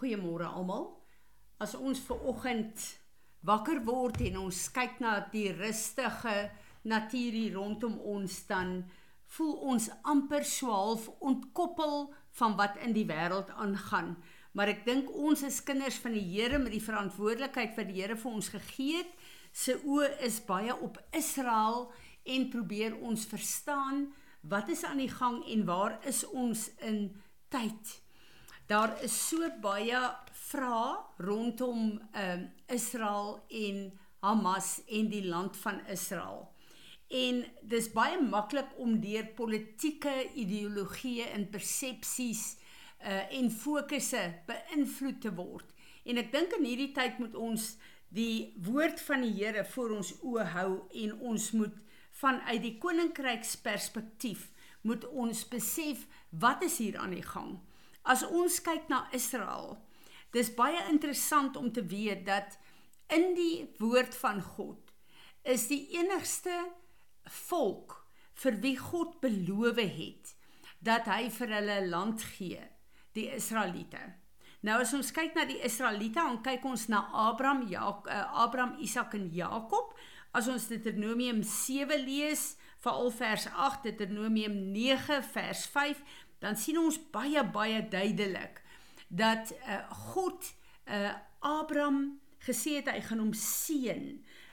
Goeiemôre almal. As ons ver oggend wakker word en ons kyk na die rustige natuur hier rondom ons dan voel ons amper swaalf ontkoppel van wat in die wêreld aangaan. Maar ek dink ons is kinders van die Here met die verantwoordelikheid wat die Here vir ons gegee het. Se oë is baie op Israel en probeer ons verstaan wat is aan die gang en waar is ons in tyd? Daar is so baie vrae rondom ehm uh, Israel en Hamas en die land van Israel. En dis baie maklik om deur politieke ideologieë en persepsies uh en fokusse beïnvloed te word. En ek dink in hierdie tyd moet ons die woord van die Here voor ons oë hou en ons moet vanuit die koninkryksperspektief moet ons besef wat is hier aan die gang. As ons kyk na Israel, dis baie interessant om te weet dat in die woord van God is die enigste volk vir wie God beloof het dat hy vir hulle land gee, die Israeliete. Nou as ons kyk na die Israeliete, dan kyk ons na Abraham, ja, Abraham, Isak en Jakob. As ons Deuteronomium 7 lees, veral vers 8, Deuteronomium 9 vers 5, dan sien ons baie baie duidelik dat uh, God uh, Abraham gesê het hy gaan hom seën.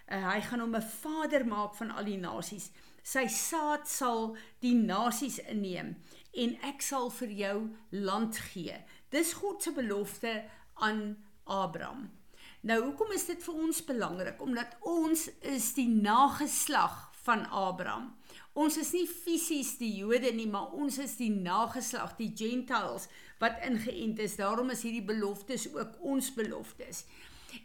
Uh, hy gaan hom 'n vader maak van al die nasies. Sy saad sal die nasies inneem en ek sal vir jou land gee. Dis God se belofte aan Abraham. Nou hoekom is dit vir ons belangrik? Omdat ons is die nageslag van Abraham. Ons is nie fisies die Jode nie, maar ons is die nageslag, die Gentiles wat ingeënt is. Daarom is hierdie beloftes ook ons beloftes.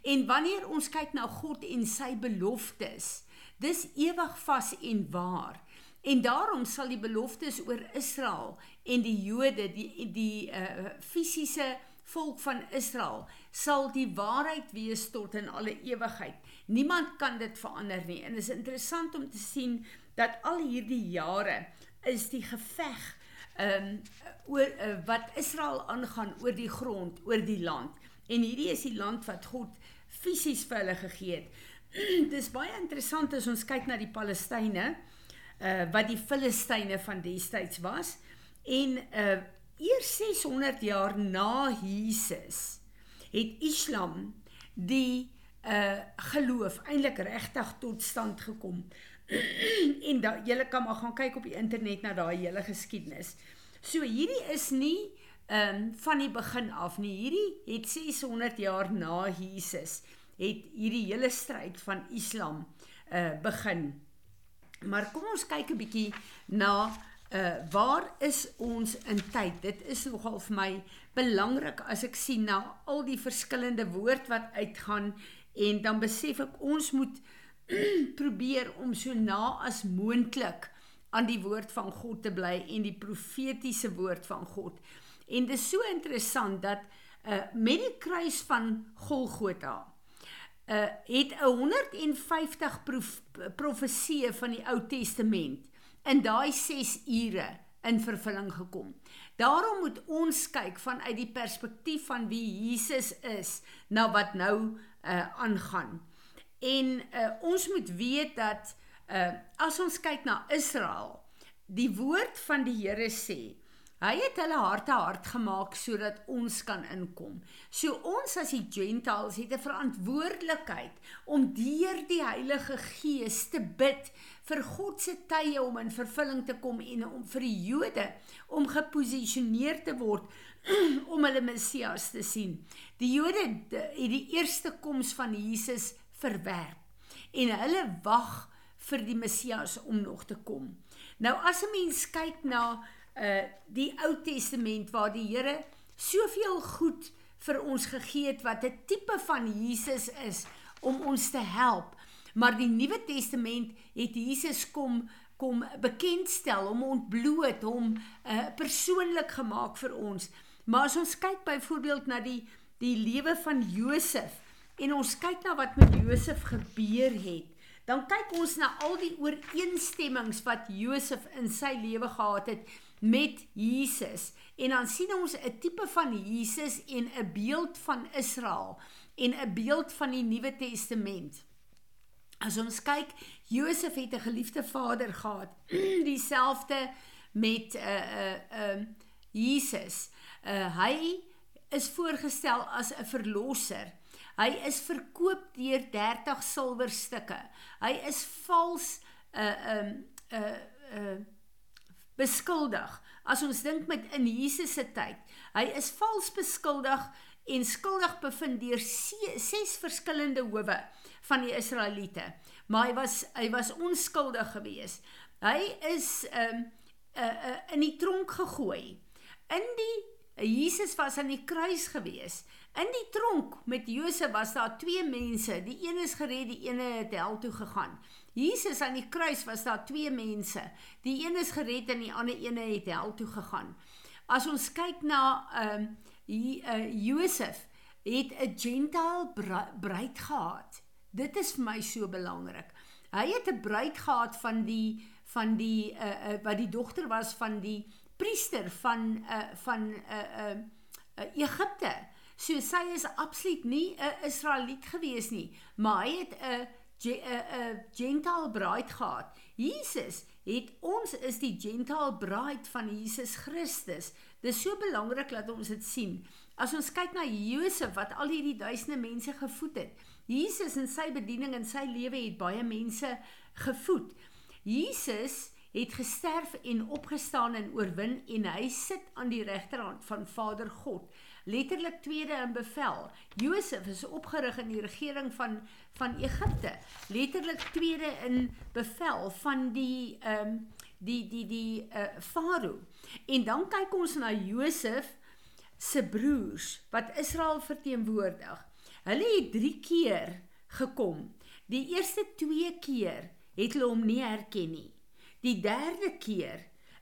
En wanneer ons kyk na God en sy beloftes, dis ewig vas en waar. En daarom sal die beloftes oor Israel en die Jode, die die uh fisiese volk van Israel, sal die waarheid wees tot in alle ewigheid. Niemand kan dit verander nie. En dit is interessant om te sien dat al hierdie jare is die geveg ehm um, oor uh, wat Israel aangaan oor die grond, oor die land. En hierdie is die land wat God fisies vir hulle gegee het. Dis baie interessant as ons kyk na die Palestynë uh wat die Filistyne van destyds was en uh eers 600 jaar na Jesus het Islam die uh geloof eintlik regtig tot stand gekom. en da julle kan maar gaan kyk op die internet na daai hele geskiedenis. So hierdie is nie ehm um, van die begin af nie. Hierdie het 600 jaar na Jesus het hierdie hele stryd van Islam uh begin. Maar kom ons kyk 'n bietjie na uh waar is ons in tyd? Dit is nogal vir my belangrik as ek sien na al die verskillende woord wat uitgaan en dan besef ek ons moet probeer om so na as moontlik aan die woord van God te bly en die profetiese woord van God. En dit is so interessant dat uh met die kruis van Golgotha uh het 150 prof, profeseë van die Ou Testament in daai 6 ure in vervulling gekom. Daarom moet ons kyk vanuit die perspektief van wie Jesus is na wat nou uh aangaan. En uh, ons moet weet dat uh, as ons kyk na Israel, die woord van die Here sê, hy het hulle harte hard gemaak sodat ons kan inkom. So ons as die Gentiles het 'n verantwoordelikheid om deur die Heilige Gees te bid vir God se tye om in vervulling te kom en om vir die Jode om geposisioneer te word om hulle Messias te sien. Die Jode het die eerste koms van Jesus verwerp en hulle wag vir die Messias om nog te kom. Nou as 'n mens kyk na uh die Ou Testament waar die Here soveel goed vir ons gegee het wat 'n tipe van Jesus is om ons te help, maar die Nuwe Testament het Jesus kom kom bekendstel om ontbloot hom uh persoonlik gemaak vir ons. Maar as ons kyk byvoorbeeld na die die lewe van Josef en ons kyk na wat met Josef gebeur het, dan kyk ons na al die ooreenstemmings wat Josef in sy lewe gehad het met Jesus. En dan sien ons 'n tipe van Jesus en 'n beeld van Israel en 'n beeld van die Nuwe Testament. As ons kyk, Josef het 'n geliefde vader gehad, dieselfde met 'n uh, eh, 'n uh, eh, uh, Jesus. Uh, hy is voorgestel as 'n verlosser. Hy is verkoop deur 30 silwerstukke. Hy is vals uh, um, uh, uh, beskuldig. As ons dink met in Jesus se tyd, hy is vals beskuldig en skuldig bevind deur ses verskillende howe van die Israeliete. Maar hy was hy was onskuldig geweest. Hy is um uh, uh, in die tronk gegooi. In die Jesus was aan die kruis geweest. In die tronk met Josef was daar twee mense. Die een is gered, die ene het hel toe gegaan. Jesus aan die kruis was daar twee mense. Die een is gered en die ander ene het hel toe gegaan. As ons kyk na ehm uh, uh, Josef het 'n gentile bruid gehad. Dit is vir my so belangrik. Hy het 'n bruid gehad van die van die uh, uh, wat die dogter was van die priester van uh, van uh, uh, uh, Egipte. So sy is absoluut nie 'n Israeliet gewees nie, maar hy het 'n 'n gentile bruid gehad. Jesus het ons is die gentile bruid van Jesus Christus. Dis so belangrik dat ons dit sien. As ons kyk na Josef wat al hierdie duisende mense gevoed het. Jesus in sy bediening en sy lewe het baie mense gevoed. Jesus het gesterf en opgestaan en oorwin en hy sit aan die regterhand van Vader God. Letterlik tweede in bevel. Josef is opgerig in die regering van van Egipte. Letterlik tweede in bevel van die ehm um, die die die uh, farao. En dan kyk ons na Josef se broers wat Israel verteenwoordig. Hulle het 3 keer gekom. Die eerste 2 keer het hulle hom nie herken nie. Die derde keer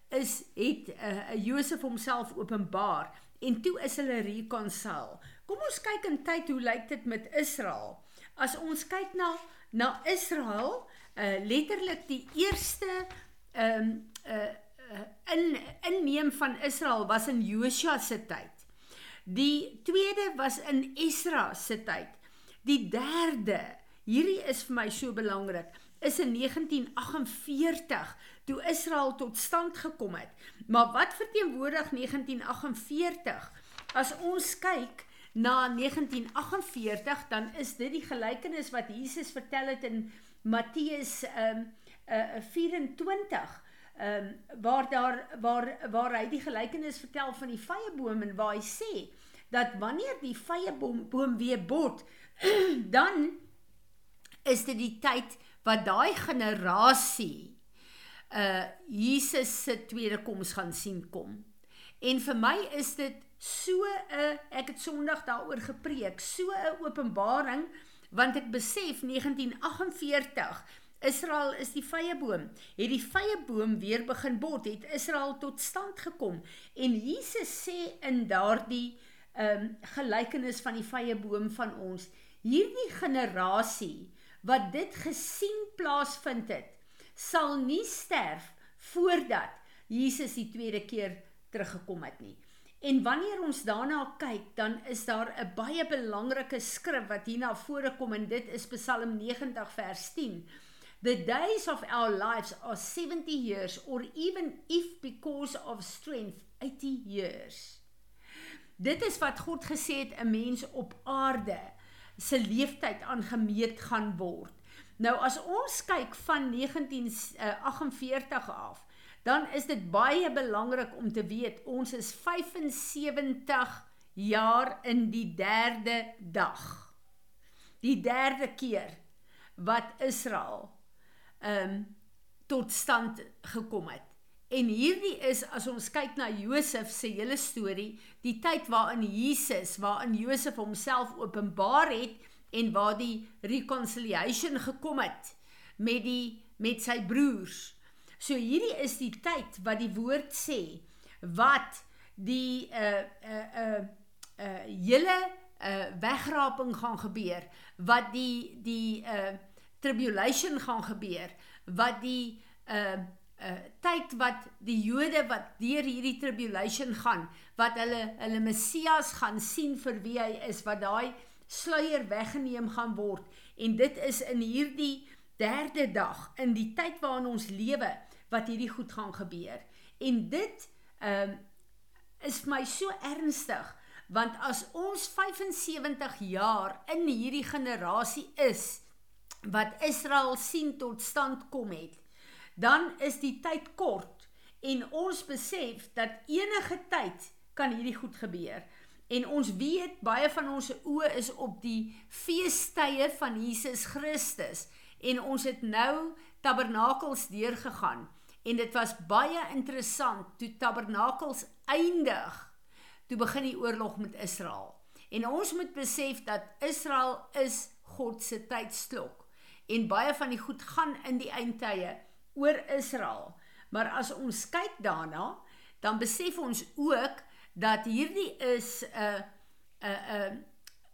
is het uh, Josef homself openbaar en toe is hulle reconcile. Kom ons kyk in tyd hoe lyk dit met Israel? As ons kyk na na Israel, uh, letterlik die eerste ehm um, uh in inneem van Israel was in Josua se tyd. Die tweede was in Esra se tyd. Die derde, hierdie is vir my so belangrik, is in 1948 toe Israel tot stand gekom het. Maar wat verteenwoordig 1948? As ons kyk na 1948, dan is dit die gelykenis wat Jesus vertel het in Matteus um, uh, 24 ehm um, waar daar waar waar hy die gelykenis vertel van die vyeboom en waar hy sê dat wanneer die vyeboom boom weer bot dan is dit die tyd wat daai generasie uh Jesus se tweede koms gaan sien kom. En vir my is dit so 'n ek het Sondag daaroor gepreek, so 'n openbaring want ek besef 1948 Israel is die vyeboom. Het die vyeboom weer begin bot, het Israel tot stand gekom. En Jesus sê in daardie ehm um, gelykenis van die vyeboom van ons, hierdie generasie wat dit gesien plaasvind het, sal nie sterf voordat Jesus die tweede keer teruggekom het nie. En wanneer ons daarna kyk, dan is daar 'n baie belangrike skrif wat hier na vore kom en dit is Psalm 90 vers 10 The days of our lives are 70 years or even if because of strength 80 years. Dit is wat God gesê het 'n mens op aarde se leeftyd aangemeet gaan word. Nou as ons kyk van 1948 af, dan is dit baie belangrik om te weet ons is 75 jaar in die derde dag. Die derde keer wat Israel um tot stand gekom het. En hierdie is as ons kyk na Josef se hele storie, die tyd waarin Jesus, waarin Josef homself openbaar het en waar die reconciliation gekom het met die met sy broers. So hierdie is die tyd wat die woord sê wat die uh uh uh uh hele uh wegraping gaan gebeur, wat die die uh tribulation gaan gebeur wat die uh uh tyd wat die Jode wat deur hierdie tribulation gaan, wat hulle hulle Messias gaan sien vir wie hy is, wat daai sluier weggeneem gaan word en dit is in hierdie derde dag in die tyd waarin ons lewe wat hierdie goed gaan gebeur. En dit ehm uh, is vir my so ernstig want as ons 75 jaar in hierdie generasie is wat Israel sien tot stand kom het, dan is die tyd kort en ons besef dat enige tyd kan hierdie goed gebeur. En ons weet baie van ons oë is op die feestydde van Jesus Christus en ons het nou tabernakels deurgegaan. En dit was baie interessant toe tabernakels eindig toe begin die oorlog met Israel. En ons moet besef dat Israel is God se tydsklok en baie van die goed gaan in die eindtye oor Israel maar as ons kyk daarna dan besef ons ook dat hierdie is 'n uh, 'n uh, 'n uh,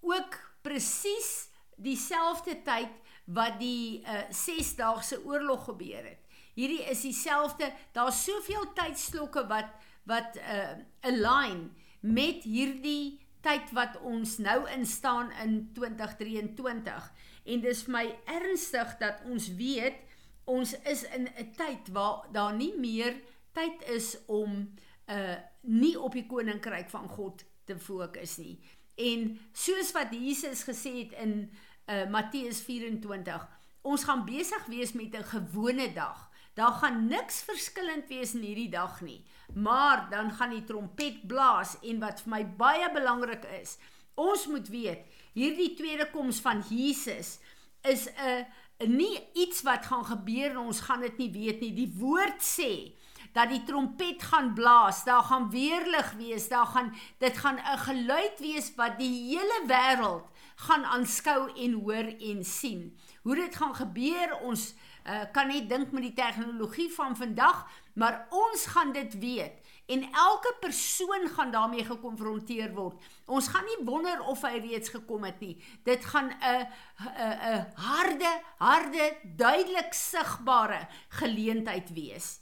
ook presies dieselfde tyd wat die uh, sesdaagse oorlog gebeur het. Hierdie is dieselfde, daar's soveel tydslokke wat wat uh align met hierdie tyd wat ons nou instaan in 2023 en dis vir my ernstig dat ons weet ons is in 'n tyd waar daar nie meer tyd is om uh nie op die koninkryk van God te fokus nie. En soos wat Jesus gesê het in uh Matteus 24, ons gaan besig wees met 'n gewone dag. Daar gaan niks verskillend wees in hierdie dag nie. Maar dan gaan die trompet blaas en wat vir my baie belangrik is, ons moet weet, hierdie tweede koms van Jesus is 'n nie iets wat gaan gebeur en ons gaan dit nie weet nie. Die woord sê dat die trompet gaan blaas, daar gaan weerlig wees, daar gaan dit gaan 'n geluid wees wat die hele wêreld gaan aanskou en hoor en sien. Hoe dit gaan gebeur, ons uh, kan net dink met die tegnologie van vandag, maar ons gaan dit weet en elke persoon gaan daarmee gekonfronteer word. Ons gaan nie wonder of hy reeds gekom het nie. Dit gaan 'n 'n 'n harde, harde, duidelik sigbare geleentheid wees.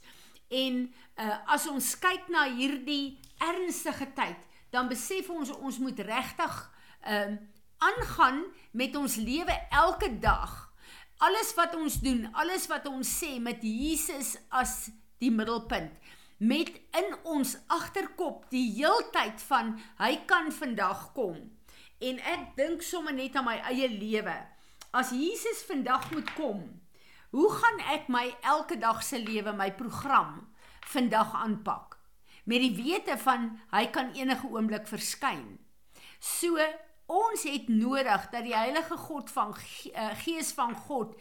En uh, as ons kyk na hierdie ernstige tyd, dan besef ons ons moet regtig ehm uh, aangaan met ons lewe elke dag alles wat ons doen, alles wat ons sê met Jesus as die middelpunt, met in ons agterkop die heeltyd van hy kan vandag kom. En ek dink sommer net aan my eie lewe. As Jesus vandag moet kom, hoe gaan ek my elke dag se lewe, my program vandag aanpak? Met die wete van hy kan enige oomblik verskyn. So Ons het nodig dat die Heilige God van uh, Gees van God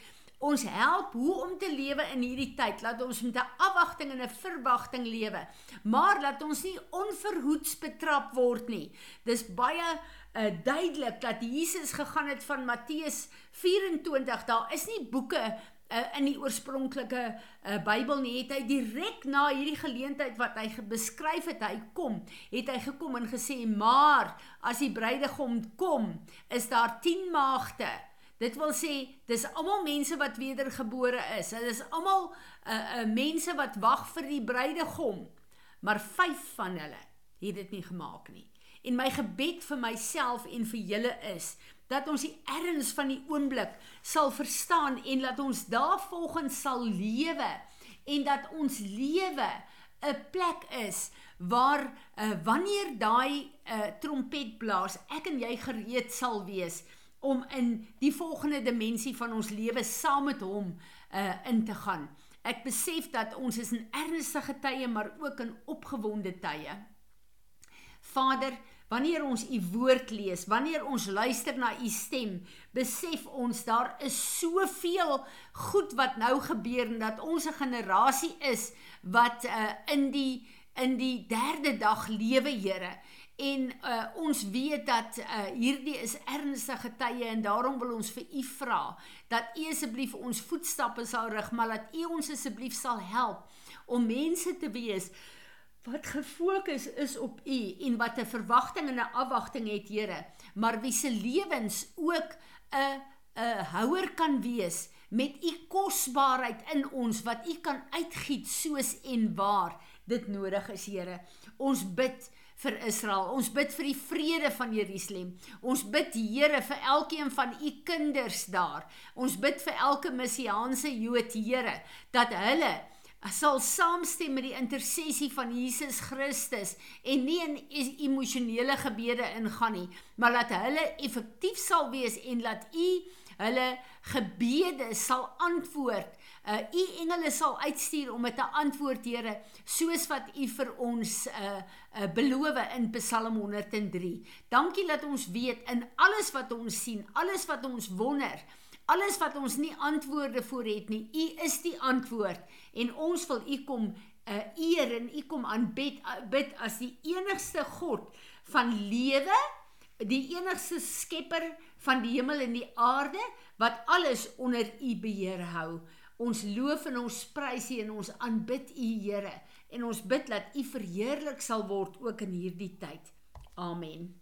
ons help hoe om te lewe in hierdie tyd. Laat ons met 'n afwagting en 'n verwagting lewe. Maar laat ons nie onverhoeds betrap word nie. Dis baie uh, duidelik dat Jesus gegaan het van Matteus 24. Daar is nie boeke uh, in die oorspronklike uh, Bybel nie het hy direk na hierdie geleentheid wat hy beskryf het hy kom het hy gekom en gesê maar as die bruidegom kom is daar 10 maagde dit wil sê dis almal mense wat wedergebore is. Hulle is almal uh, uh, mense wat wag vir die bruidegom maar 5 van hulle het dit nie gemaak nie. En my gebed vir myself en vir julle is dat ons die erns van die oomblik sal verstaan en dat ons daarvolgens sal lewe en dat ons lewe 'n plek is waar uh, wanneer daai uh, trompet blaas ek en jy gereed sal wees om in die volgende dimensie van ons lewe saam met hom uh, in te gaan. Ek besef dat ons is in ernstige tye maar ook in opgewonde tye. Vader, Wanneer ons u woord lees, wanneer ons luister na u stem, besef ons daar is soveel goed wat nou gebeur en dat ons 'n generasie is wat uh, in die in die derde dag lewe, Here. En uh, ons weet dat uh, hierdie is ernstige tye en daarom wil ons vir u vra dat u asseblief ons voetstappe sal rig, maar dat u ons asseblief sal help om mense te wees wat gefokus is op U en wat 'n verwagting en 'n afwagting het, Here, maar wie se lewens ook 'n 'n houer kan wees met u kosbaarheid in ons wat u kan uitgiet soos en waar dit nodig is, Here. Ons bid vir Israel. Ons bid vir die vrede van Jerusalem. Ons bid Here vir elkeen van u kinders daar. Ons bid vir elke messiaanse Jood, Here, dat hulle sal saamstem met die intersessie van Jesus Christus en nie in emosionele gebede ingaan nie, maar dat hulle effektief sal wees en dat u hulle gebede sal antwoord. Uh u engele sal uitstuur om dit te antwoord, Here, soos wat u vir ons uh, uh beloof in Psalm 103. Dankie dat ons weet in alles wat ons sien, alles wat ons wonder, Alles wat ons nie antwoorde voor het nie, U is die antwoord en ons wil U kom uh, eer en U kom aanbid uh, bid as die enigste God van lewe, die enigste skepper van die hemel en die aarde wat alles onder U beheer hou. Ons loof en ons prys U en ons aanbid U Here en ons bid dat U verheerlik sal word ook in hierdie tyd. Amen.